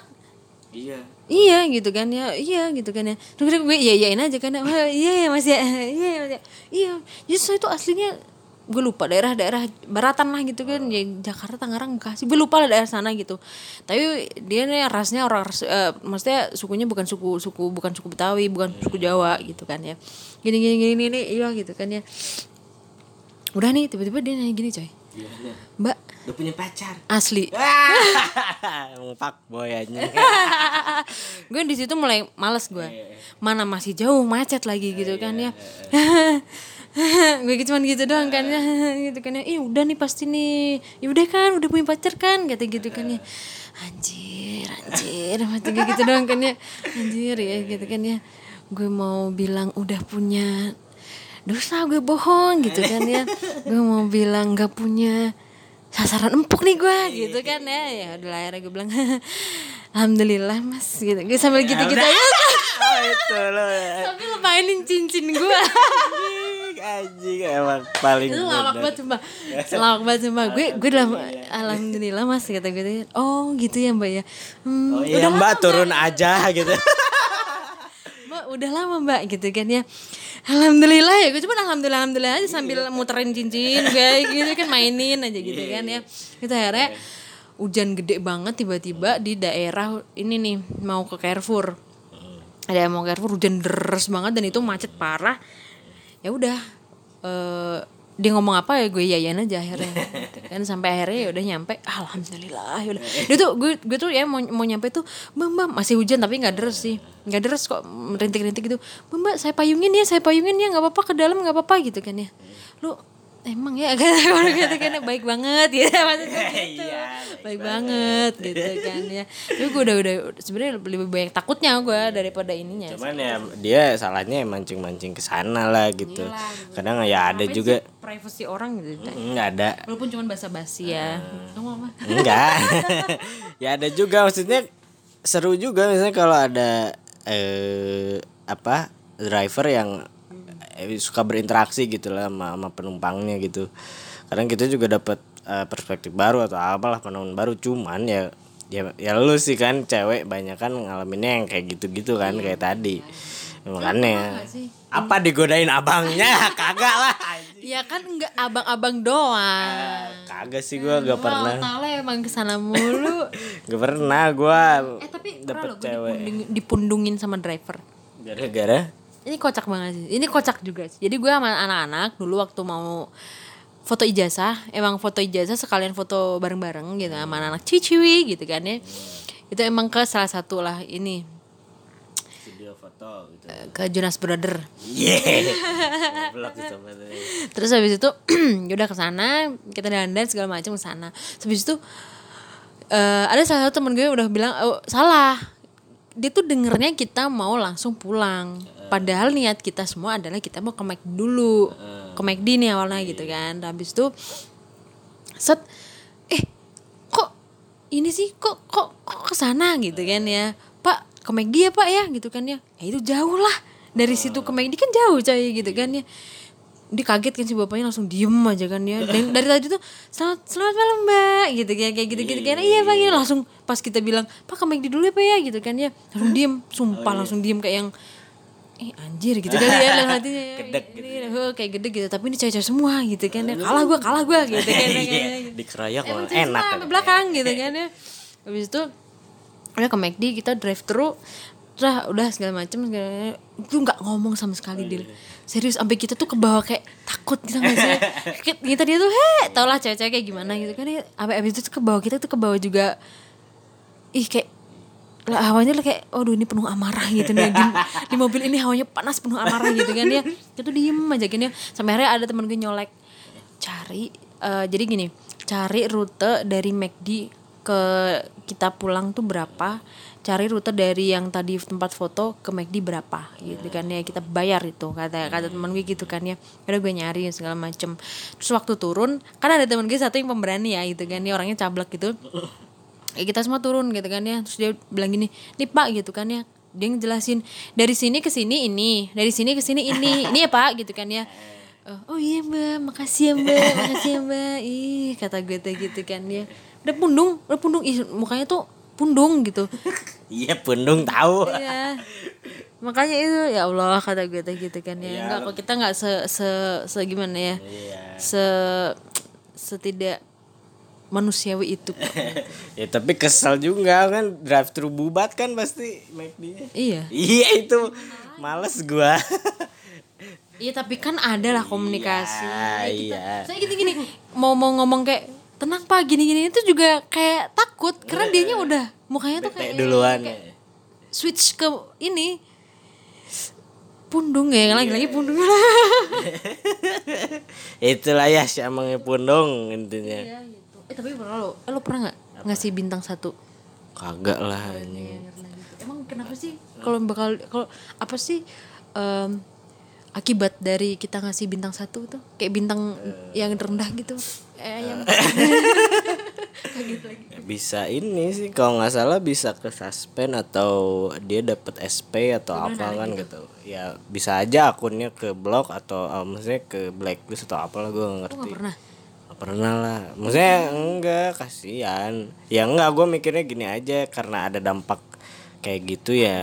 Iya. Iya gitu kan ya. Iya gitu kan ya. Terus gue iya iyain aja kan ya. "Wah, iya ya mas ya. Iya ya mas ya. Iya. Justru itu aslinya gue lupa daerah-daerah baratan lah gitu kan ya Jakarta Tangerang Bekasi gue lupa lah daerah sana gitu. Tapi dia nih rasnya orang ras- eh, maksudnya sukunya bukan suku suku bukan suku Betawi bukan suku Jawa gitu kan ya. Gini gini gini gini iya gitu kan ya. Udah nih tiba-tiba dia nanya gini coy gimana mbak. Udah punya pacar? Asli. Emang pak boy aja. Gue di situ mulai males gue. Mana masih jauh macet lagi gitu kan ya. gue cuman gitu doang kan ya. Gitu kan ya. Ih udah nih pasti nih. Ya udah kan udah punya pacar kan kata gitu kan ya. Anjir anjir. Mati gitu doang kan ya. Anjir ya gitu kan ya. Gue mau bilang udah punya dosa gue bohong gitu kan ya. Gue mau bilang gak punya sasaran empuk nih gue gitu kan ya. Ya udah lah, akhirnya gue bilang alhamdulillah mas gitu. Gue sambil gitu gitu aja. Oh itu lo tapi lo mainin cincin gue. Anjing emang paling itu lawak banget sumpah. Lawak banget sumpah. Gue gue udah alhamdulillah mas kata gue oh gitu ya mbak ya? Hmm, oh iya mbak. turun aja gitu. Mbak udah lama mbak gitu kan ya alhamdulillah ya gue cuma alhamdulillah alhamdulillah aja sambil muterin cincin kayak gitu kan mainin aja gitu kan ya. Kita akhirnya hujan gede banget tiba-tiba di daerah ini nih mau ke Carrefour. Ada yang mau ke Carrefour hujan deras banget dan itu macet parah. Ya udah eh dia ngomong apa ya gue yayan aja akhirnya. Kan sampai akhirnya ya udah nyampe alhamdulillah. Ya udah. Dia tuh gue gue tuh ya mau mau nyampe tuh mbak mbak masih hujan tapi nggak deres sih. Nggak deres kok rintik rintik gitu. Mbak mbak saya payungin ya saya payungin ya nggak apa apa ke dalam nggak apa apa gitu kan ya. Lu emang ya kan kalau gitu kan baik banget gitu maksudnya gitu. baik banget. gitu kan ya. Tapi gue udah udah sebenarnya lebih banyak takutnya gue daripada ininya cuman ya dia salahnya mancing mancing ke sana lah gitu. Kadang ya ada juga. privacy orang gitu nggak ada. Walaupun cuma basa-basi ya. Kamu apa enggak ya ada juga maksudnya seru juga misalnya kalau ada eh apa driver yang eh, suka berinteraksi gitu lah sama, sama penumpangnya gitu. Kadang kita juga dapat eh, perspektif baru atau apalah penemuan baru. Cuman ya ya ya lu sih kan cewek banyak kan ngalaminnya yang kayak gitu-gitu kan kayak tadi. makanya. nggak sih? apa digodain abangnya? Kagak lah. Ya kan enggak abang-abang doang. Kagak sih gua gak pernah. Tale emang ke sana mulu. Gak pernah gua eh tapi dapet lo gue cewek. dipundung- dipundungin sama driver. Gara-gara ini kocak banget sih. Ini kocak juga sih. Jadi gue sama anak-anak dulu waktu mau foto ijazah emang foto ijazah sekalian foto bareng-bareng gitu sama anak-anak ciwi gitu kan ya. Itu emang ke salah satu lah ini. Video foto gitu. Eh, ke Jonas Brother. Yeah. Terus habis itu ya udah ke sana kita dandan segala macam ke sana. Habis itu eh, ada salah satu temen gue udah bilang oh, salah dia tuh dengernya kita mau langsung pulang. Padahal niat kita semua adalah kita mau ke McD dulu. Ke McD nih awalnya gitu kan. Dan habis itu set eh kok ini sih? Kok kok kok ke sana? gitu kan ya. Pak ke McD ya pak ya? gitu kan ya. Ya itu jauh lah. Dari situ ke McD kan jauh coy gitu kan ya dia kaget kan si bapaknya langsung diem aja kan ya. Dan dari tadi tuh selamat selamat malam mbak gitu kan kayak gitu gitu kan. Iya pak ya langsung pas kita bilang pak ke McD dulu ya pak ya gitu kan ya. Langsung diem sumpah langsung diem kayak yang eh anjir gitu kan ya dalam hatinya ya. Gedek Ini, oh, kayak gede gitu. Tapi ini cewek-cewek semua gitu kan ya. Kalah gue kalah gue gitu kan ya, Iya, kayak- dikeroyok Emang malah cewek enak semua sampai belakang gitu kan ya. Habis itu udah ke McD kita drive thru udah udah segala macam segala itu nggak ngomong sama sekali Oh, dia iya. Serius sampai kita tuh ke bawah kayak takut gitu nggak sih? Kayak kita dia tuh he tau lah cewek-cewek kayak gimana gitu kan ya. Abis, abis itu tuh ke bawah kita tuh ke bawah juga ih kayak lah hawanya lah kayak aduh ini penuh amarah gitu nih di, di mobil ini hawanya panas penuh amarah gitu kan ya. Kita tuh diem aja gini sampai akhirnya ada temen gue nyolek cari eh, jadi gini cari rute dari McD ke kita pulang tuh berapa cari rute dari yang tadi tempat foto ke McD berapa gitu kan ya kita bayar itu kata kata teman gue gitu kan ya. Udah gue nyari segala macem. Terus waktu turun kan ada teman gue satu yang pemberani ya gitu kan dia orangnya cablak gitu. Ya kita semua turun gitu kan ya terus dia bilang gini nih pak gitu kan ya. Dia ngejelasin dari sini ke sini ini dari sini ke sini ini ini ya pak gitu kan ya. Eh, oh iya mbak makasih ya mbak makasih ya mbak. Ih kata gue tuh gitu kan ya. Udah pundung udah pundung. Ih mukanya tuh pundung gitu Iya pundung tahu. Iya. Makanya itu ya Allah kata gue tuh gitu kan ya. Enggak kok kita nggak se se se gimana ya. Iya. Se setidak manusiawi itu. ya tapi kesel juga kan drive thru bubat kan pasti iya. Iya itu males gua. Iya tapi kan ada lah komunikasi. Iya, kita, iya. Saya gini-gini mau mau ngomong kayak tenang pak gini-gini itu juga kayak takut karena dianya udah mukanya tuh Kayak kayak duluan. switch ke ini pundung ya lagi-lagi pundung Itulah ya si amangnya pundung intinya. Iya gitu. Eh tapi pernah lo, eh, lo pernah nggak ngasih bintang satu? Kagak lah anjing. Emang kenapa sih kalau bakal kalau apa sih em, akibat dari kita ngasih bintang satu tuh kayak bintang yang rendah gitu? Eh yang. Bisa ini sih kalau nggak salah bisa ke suspend atau dia dapat SP atau apa kan gitu. Ya bisa aja akunnya ke blok atau uh, maksudnya ke blacklist atau apalah gue nggak ngerti. Nggak pernah. Nggak pernah lah. Maksudnya enggak kasihan. Ya enggak gue mikirnya gini aja karena ada dampak kayak gitu ya.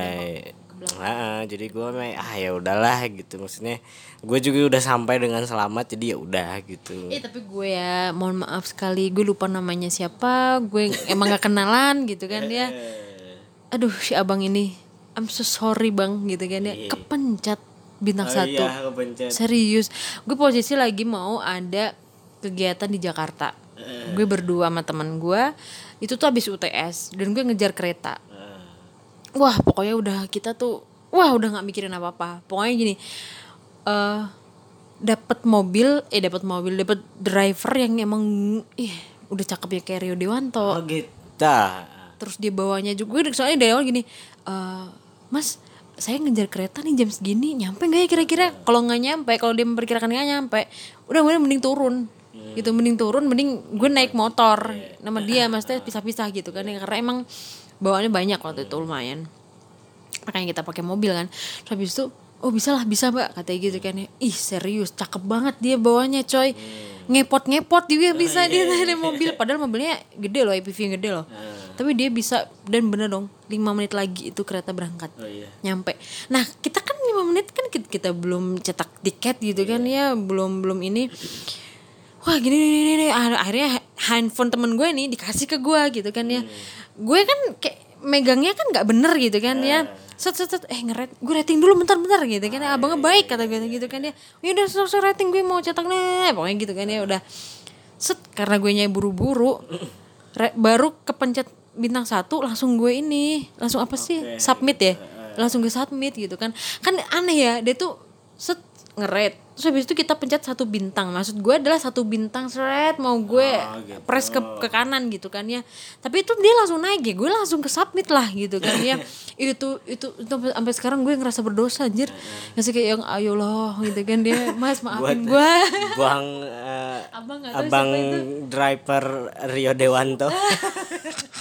Ah, jadi gue ah ya udahlah gitu. Maksudnya gue juga udah sampai dengan selamat jadi ya udah gitu. Eh tapi gue ya mohon maaf sekali gue lupa namanya siapa gue emang gak kenalan gitu kan dia. Aduh si abang ini I'm so sorry bang gitu kan dia kepencet bintang Oh satu. iya, kepencet. serius. Gue posisi lagi mau ada kegiatan di Jakarta. Gue berdua sama teman gue itu tuh habis UTS dan gue ngejar kereta wah pokoknya udah kita tuh wah udah nggak mikirin apa apa pokoknya gini eh dapat mobil eh dapat mobil dapat driver yang emang ih udah cakep ya kayak Rio Dewanto. Oh gitu. terus dia bawanya juga soalnya dari awal gini eh mas saya ngejar kereta nih jam segini nyampe nggak ya kira-kira? Kalau nggak nyampe kalau dia memperkirakan nggak nyampe udah gue mending turun. Gitu mending turun mending gue naik motor nama dia maksudnya pisah-pisah gitu kan ya karena emang bawaannya banyak waktu itu lumayan. Makanya kita pakai mobil kan. Terus habis itu oh bisa lah bisa mbak katanya gitu kan ya. Ih serius cakep banget dia bawanya coy. Ngepot ngepot dia bisa dia naik mobil. Padahal mobilnya gede loh IPV yang gede loh. Tapi dia bisa dan bener dong 5 menit lagi itu kereta berangkat. Oh iya. nyampe. Nah kita kan lima menit kan kita, kita belum cetak tiket gitu kan ya belum belum ini. Wah gini nih, nih, nih. Akhirnya handphone temen gue nih dikasih ke gue gitu kan ya gue kan kayak megangnya kan nggak bener gitu kan ya. Set set set. Eh ngeret gue rating dulu bentar bentar gitu kan ya. Abangnya baik kata gue gitu kan ya. ya udah selesai rating gue mau cetak nih pokoknya gitu kan ya udah. Set karena gue nyai buru-buru baru kepencet bintang satu langsung gue ini. Langsung apa sih? Submit ya? Langsung gue submit gitu kan. Kan aneh ya dia tuh set ngeret terus habis itu kita pencet satu bintang. Maksud gue adalah satu bintang seret mau gue press ke ke kanan gitu kan ya. Tapi itu dia langsung naik ya gue langsung ke submit lah gitu kan ya. Itu itu, itu sampai sekarang gue ngerasa berdosa anjir. Ngasih kayak yang ayo loh gitu kan dia mas maafin gue Bang eh, Abang Abang driver Rio Dewanto.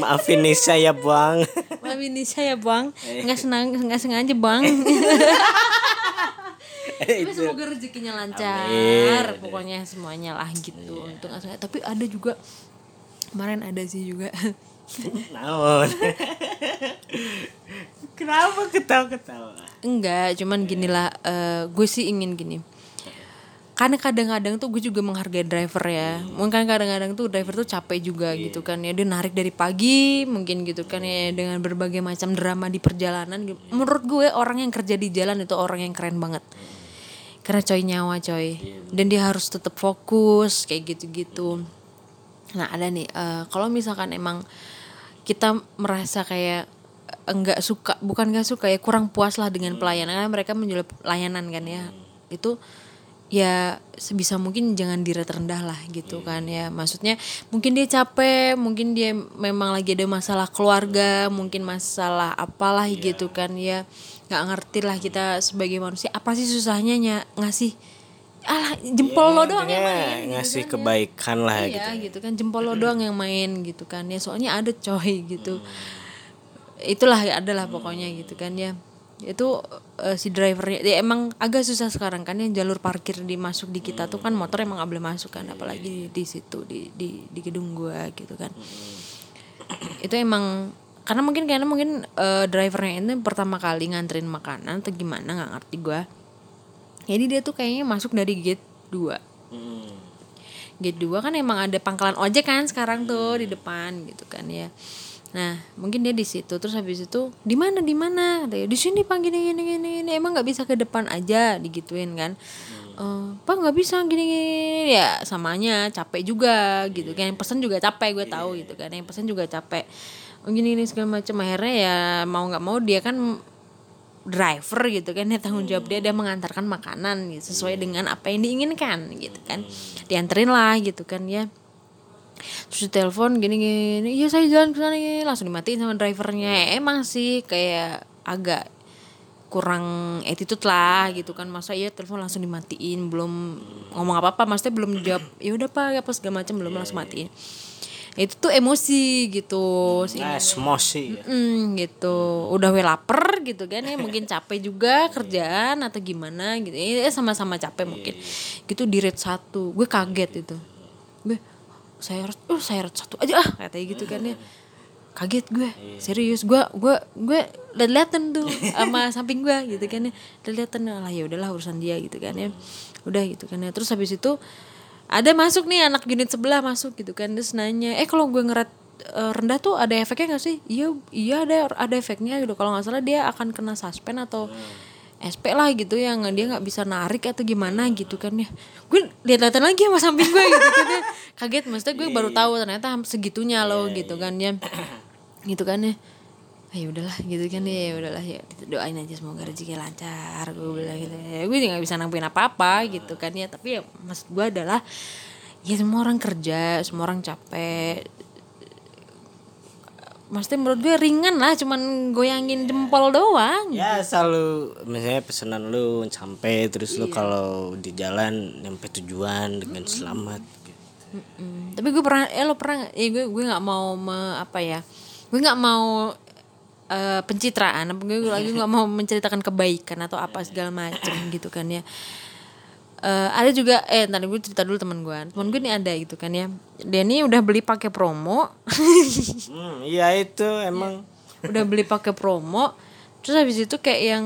Maafin Nisa ya, Bang. maafin ini saya bang. Nggak senang nggak sengaja bang. Tapi semoga rezekinya lancar. Pokoknya semuanya lah gitu. Untuk nggak sengaja. Tapi ada juga kemarin ada sih juga. Naon. Kenapa ketawa-ketawa? enggak cuman gini lah eh, gue sih ingin gini karena kadang-kadang tuh gue juga menghargai driver ya. Mungkin kadang-kadang tuh driver tuh capek juga gitu kan ya. Dia narik dari pagi mungkin gitu kan ya dengan berbagai macam drama di perjalanan menurut gue orang yang kerja di jalan itu orang yang keren banget. Karena coy nyawa coy. Dan dia harus tetap fokus kayak gitu-gitu. Nah ada nih eh, kalau misalkan emang kita merasa kayak enggak suka bukan enggak suka ya kurang puas lah dengan pelayanan. Karena mereka menjual layanan kan ya. Itu ya sebisa mungkin jangan direct rendah lah gitu kan ya. Maksudnya mungkin dia capek mungkin dia memang lagi ada masalah keluarga mungkin masalah apalah gitu kan ya. Nggak ngerti lah kita sebagai manusia apa sih susahnya nya ngasih alah jempol lo doang yang Intinya main gitu ngasih kan ya. kebaikan lah gitu iya gitu. kan jempol lo doang yang main gitu kan ya. Soalnya ada coy gitu. Itulah adalah pokoknya gitu kan ya itu eh, si drivernya ya emang agak susah sekarang kan yang jalur parkir dimasuk di kita tuh kan motor emang nggak boleh masuk kan apalagi di, di situ di di di gedung gua gitu kan itu emang karena mungkin kayaknya mungkin eh, drivernya itu pertama kali nganterin makanan atau gimana nggak ngerti gua jadi dia tuh kayaknya masuk dari gate 2 Hmm. Gate 2 kan emang ada pangkalan ojek kan sekarang tuh di depan gitu kan ya. Nah, mungkin dia di situ terus habis itu di mana di mana? Di sini Pak gini gini gini, gini. emang nggak bisa ke depan aja digituin kan. Eh, Pak nggak bisa gini, gini gini." ya samanya capek juga gitu kan. Yang pesen juga capek gue tahu gitu kan. Yang pesen juga capek. Oh, gini gini segala macam akhirnya ya mau nggak mau dia kan driver gitu kan ya tanggung jawab dia dia mengantarkan makanan gitu, sesuai dengan apa yang diinginkan gitu kan dianterin lah gitu kan ya terus telepon gini gini iya saya jalan ke sana gini." langsung dimatiin sama drivernya. Emang sih kayak agak kurang attitude lah gitu kan. Masa iya telepon langsung dimatiin belum ngomong apa apa maksudnya belum jawab ya udah pak apa segala macam belum langsung matiin. Itu tuh emosi gitu. Si Nah, emosi. Mm, gitu. Udah we lapar gitu kan ya mungkin capek juga kerjaan atau gimana gitu. Ya sama-sama capek mungkin. gitu di rate satu. Gue kaget itu. gue saya harus oh saya harus satu aja ah katanya gitu kan ya. Kaget gue serius gue gue gue liatan tuh sama samping gue gitu kan ya. Liatan lah ya udahlah urusan dia gitu kan ya. Udah gitu kan ya. Terus habis itu ada masuk nih anak unit sebelah masuk gitu kan terus nanya eh kalau gue ngerat eh, rendah tuh ada efeknya gak sih? Iya iya ada ada efeknya gitu. Kalau nggak salah dia akan kena suspend atau SP lah gitu yang dia nggak bisa narik atau gimana gitu kan ya. Gue lihat-lihatan lagi sama samping gue gitu kan ya. Kaget maksudnya gue baru tahu ternyata segitunya loh gitu kan ya. Gitu kan ya. Ah, ya udahlah gitu kan ya ya udahlah ya. Doain aja semoga rezeki lancar gue bilang gitu ya. Gue nggak bisa nambahin apa apa gitu kan ya. Tapi ya maksud gue adalah ya semua orang kerja semua orang capek maksudnya menurut gue ringan lah cuman goyangin jempol doang. Ya selalu misalnya pesanan lu sampai terus lu kalau di jalan nyampe tujuan dengan selamat gitu. Mm, tapi gue pernah eh lo pernah eh gue gue nggak mau me- apa ya gue nggak mau eh, pencitraan gue lagi nggak mau menceritakan kebaikan atau apa segala macem gitu kan ya Eh, ada juga eh tadi gue cerita dulu teman gue teman gue nih ada gitu kan ya. Dia nih udah beli pakai promo. Hmm, iya itu emang. Udah beli pakai promo. Terus habis itu kayak yang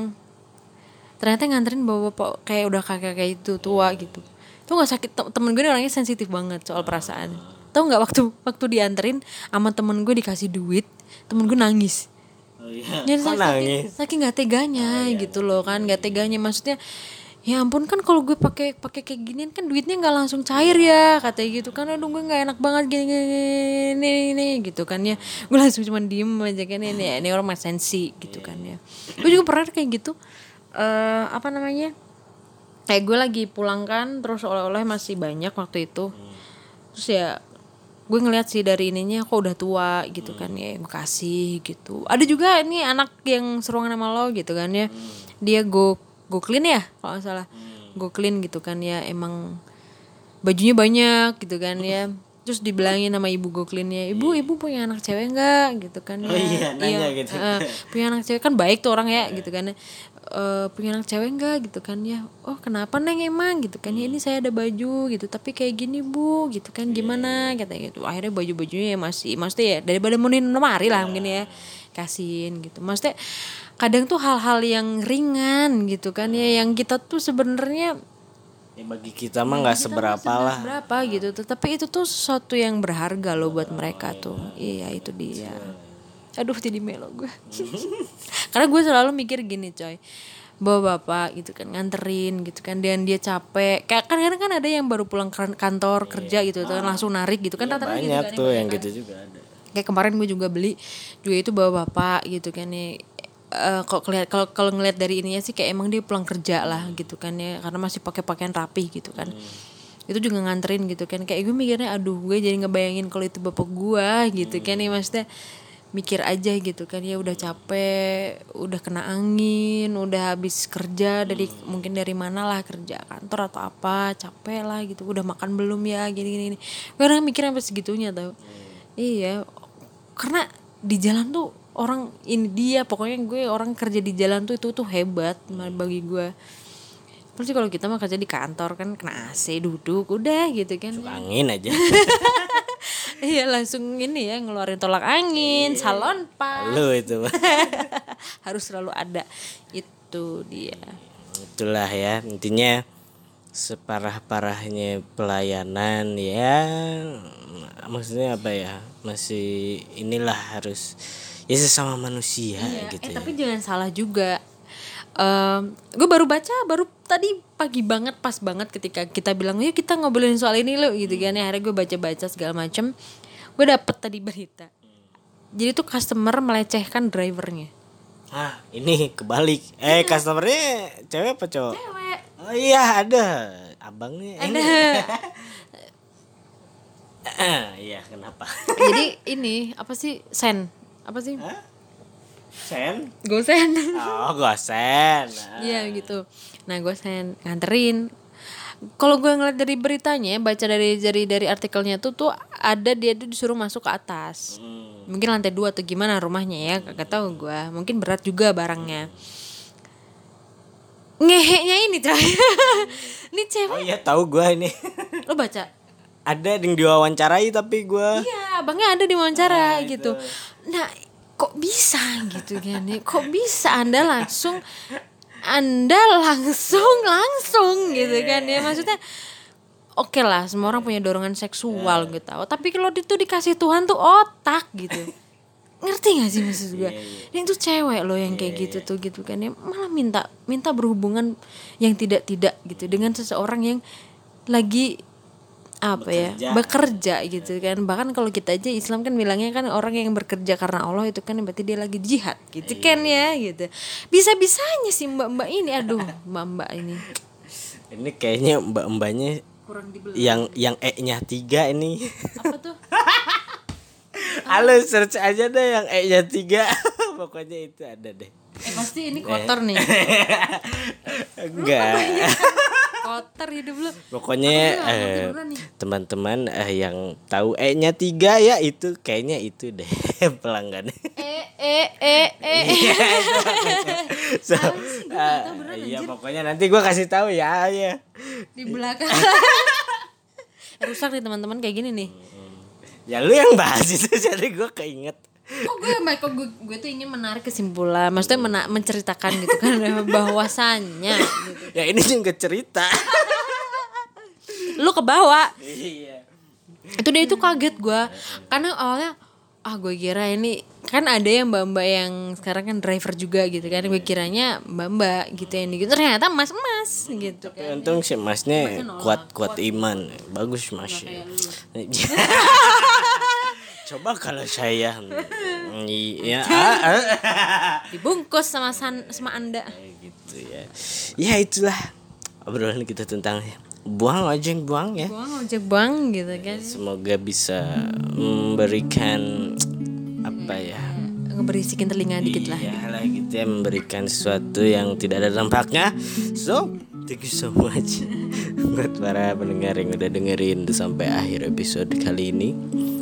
ternyata nganterin bawa bapak kayak udah kakek kayak itu tua gitu. Tuh nggak sakit Tem- temen gue ini orangnya sensitif banget soal perasaan. Tau nggak waktu waktu dianterin sama temen gue dikasih duit temen gue nangis. Oh iya. Jadi saking, nangis? saking nggak teganya gitu loh kan nggak teganya. Maksudnya ya ampun kan kalau gue pakai pakai kayak ginian kan duitnya nggak langsung cair ya katanya gitu kan. Aduh gue nggak enak banget gini gini, gini, gini, gitu kan ya. Gue langsung cuma diem aja kan ini ini orang sensi gitu kan ya. Gue juga pernah kayak gitu eh apa namanya kayak gue lagi pulang kan terus oleh-oleh masih banyak waktu itu. Terus ya gue ngeliat sih dari ininya kok udah tua gitu kan ya gue kasih gitu. Ada juga ini anak yang seruangan sama lo gitu kan ya. Dia go go clean ya kalau nggak salah. Go clean gitu kan ya emang bajunya banyak gitu kan ya. Terus dibilangin sama ibu go cleannya ibu ibu punya anak cewek nggak? Gitu kan ya. Oh iya, nanya gitu. eh, punya anak cewek kan baik tuh orang ya gitu kan. Ya. Eh, punya anak cewek enggak gitu kan ya. Oh kenapa neng emang? Gitu kan ya ini saya ada baju gitu. Tapi kayak gini bu gitu kan gimana? kata gitu. Akhirnya baju bajunya ya masih maksudnya ya daripada munin lemari lah mungkin ya kasihin gitu. Maksudnya kadang tuh hal-hal yang ringan gitu kan ya yang kita tuh sebenarnya Ya bagi kita mah nggak seberapa lah. berapa gitu. Tetapi itu tuh sesuatu yang berharga loh buat mereka tuh. Iya itu dia. Aduh jadi melo gue. Karena gue selalu mikir gini coy. Bawa bapak gitu kan nganterin gitu kan dan dia capek. Kayak kan kadang kan ada yang baru pulang kan- kantor kerja gitu kan langsung narik gitu kan gitu Banyak kan tuh yang gitu juga ada. kayak kemarin gue juga beli juga itu bawa bapak gitu kan nih eh, kok kelihat kalau kalau ngelihat dari ininya sih kayak emang dia pulang kerja lah gitu kan ya karena masih pakai pakaian rapi gitu kan. Itu juga nganterin gitu kan kayak gue mikirnya aduh gue jadi ngebayangin kalau itu bapak gue gitu kan ya maksudnya mikir aja gitu kan ya udah capek udah kena angin udah habis kerja dari mungkin dari mana lah kerja kantor atau apa capek lah gitu udah makan belum ya gini gini, gini. gue kadang mikir sampai segitunya tau. Iya karena di jalan tuh orang ini dia pokoknya gue orang kerja di jalan tuh itu tuh hebat bagi gue. Terus kalau kita mah kerja di kantor kan kena AC duduk udah gitu kan. Angin aja. Iya langsung ini ya ngeluarin tolak angin salon pas. Lu itu. Harus selalu ada. Itu dia. Itulah ya intinya separah parahnya pelayanan ya. Maksudnya apa ya? Masih inilah harus ya sesama manusia gitu eh ya tapi jangan salah juga. Em, gue baru baca baru tadi pagi banget pas banget ketika kita bilang yuk kita ngobrolin soal ini lo gitu kan. Ya akhirnya gue baca baca segala macem. Gue dapet tadi berita. Jadi tuh customer melecehkan drivernya. Ah ini kebalik. Eh customernya cewek apa cowok? Cewek. Oh iya ada. Abangnya. Ada. Ah, iya kenapa? Jadi ini apa sih sen apa sih Hah? sen gue sen oh gosen Ah. Iya gitu. Nah gue sen nganterin. Kalau gue ngeliat dari beritanya, baca dari dari dari artikelnya tuh tuh ada dia tuh disuruh masuk ke atas. Hmm. Mungkin lantai dua atau gimana rumahnya ya, kagak tahu gue. Mungkin berat juga barangnya. Ngeheknya ini coy. ini oh cewek. iya tahu gua ini Lo baca? Ada yang diwawancarai tapi gua Iya, abangnya ada di wawancara gitu. Nah, kok bisa gitu kan? Kok bisa Anda langsung Anda langsung langsung gitu kan ya? Maksudnya oke lah, semua orang punya dorongan seksual gitu. Tapi kalau itu dikasih Tuhan tuh otak gitu. Ngerti gak sih maksud gue? Dan itu cewek loh yang kayak gitu tuh gitu kan ya. Malah minta minta berhubungan yang tidak-tidak gitu dengan seseorang yang lagi apa ya? Bekerja. Gitu kan. Bahkan kalau kita aja Islam kan bilangnya kan orang yang bekerja karena Allah itu kan berarti dia lagi jihad gitu kan ya gitu. Bisa bisanya sih mbak mbak ini. Aduh mbak mbak ini. Ini kayaknya mbak mbaknya kurang dibeli. yang yang e nya tiga ini. Apa tuh? Halo search aja deh yang e nya tiga. Pokoknya itu ada deh. Eh pasti ini kotor nih. Enggak hidup lu. Pokoknya eh, teman-teman eh, yang tahu e nya tiga ya itu kayaknya itu deh pelanggannya. Eh eh eh eh. So, eh, iya pokoknya nanti gua kasih tahu ya ya. Di belakang. Rusak nih teman-teman kayak gini nih. Ya lu yang bahas itu jadi gua keinget. Kok gue kok gue, gue tuh ingin menarik kesimpulan maksudnya mena- menceritakan gitu kan bahwasannya gitu. ya ini juga cerita lu kebawa. Iya. Itu dia itu kaget gue karena awalnya ah gue kira ini kan ada yang mbak mbak yang sekarang kan driver juga gitu kan. Gue kiranya mbak mbak gitu yang gitu ternyata mas mas gitu Tapi kan. untung si masnya kuat kuat iman. Bagus mas. Ya. coba kalau saya. Iya. Dibungkus sama san, sama anda. Gitu ya. Ya itulah obrolan kita tentang buang ojek buang ya. Buang ojek buang gitu kan. Semoga bisa memberikan apa ya? Ngeberisikin telinga dikit lah. Iya lah gitu ya memberikan sesuatu yang tidak ada dampaknya. So thank you so much buat para pendengar yang udah dengerin sampai akhir episode kali ini.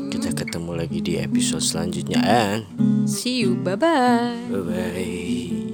Kita ketemu lagi di episode selanjutnya and see you bye bye bye bye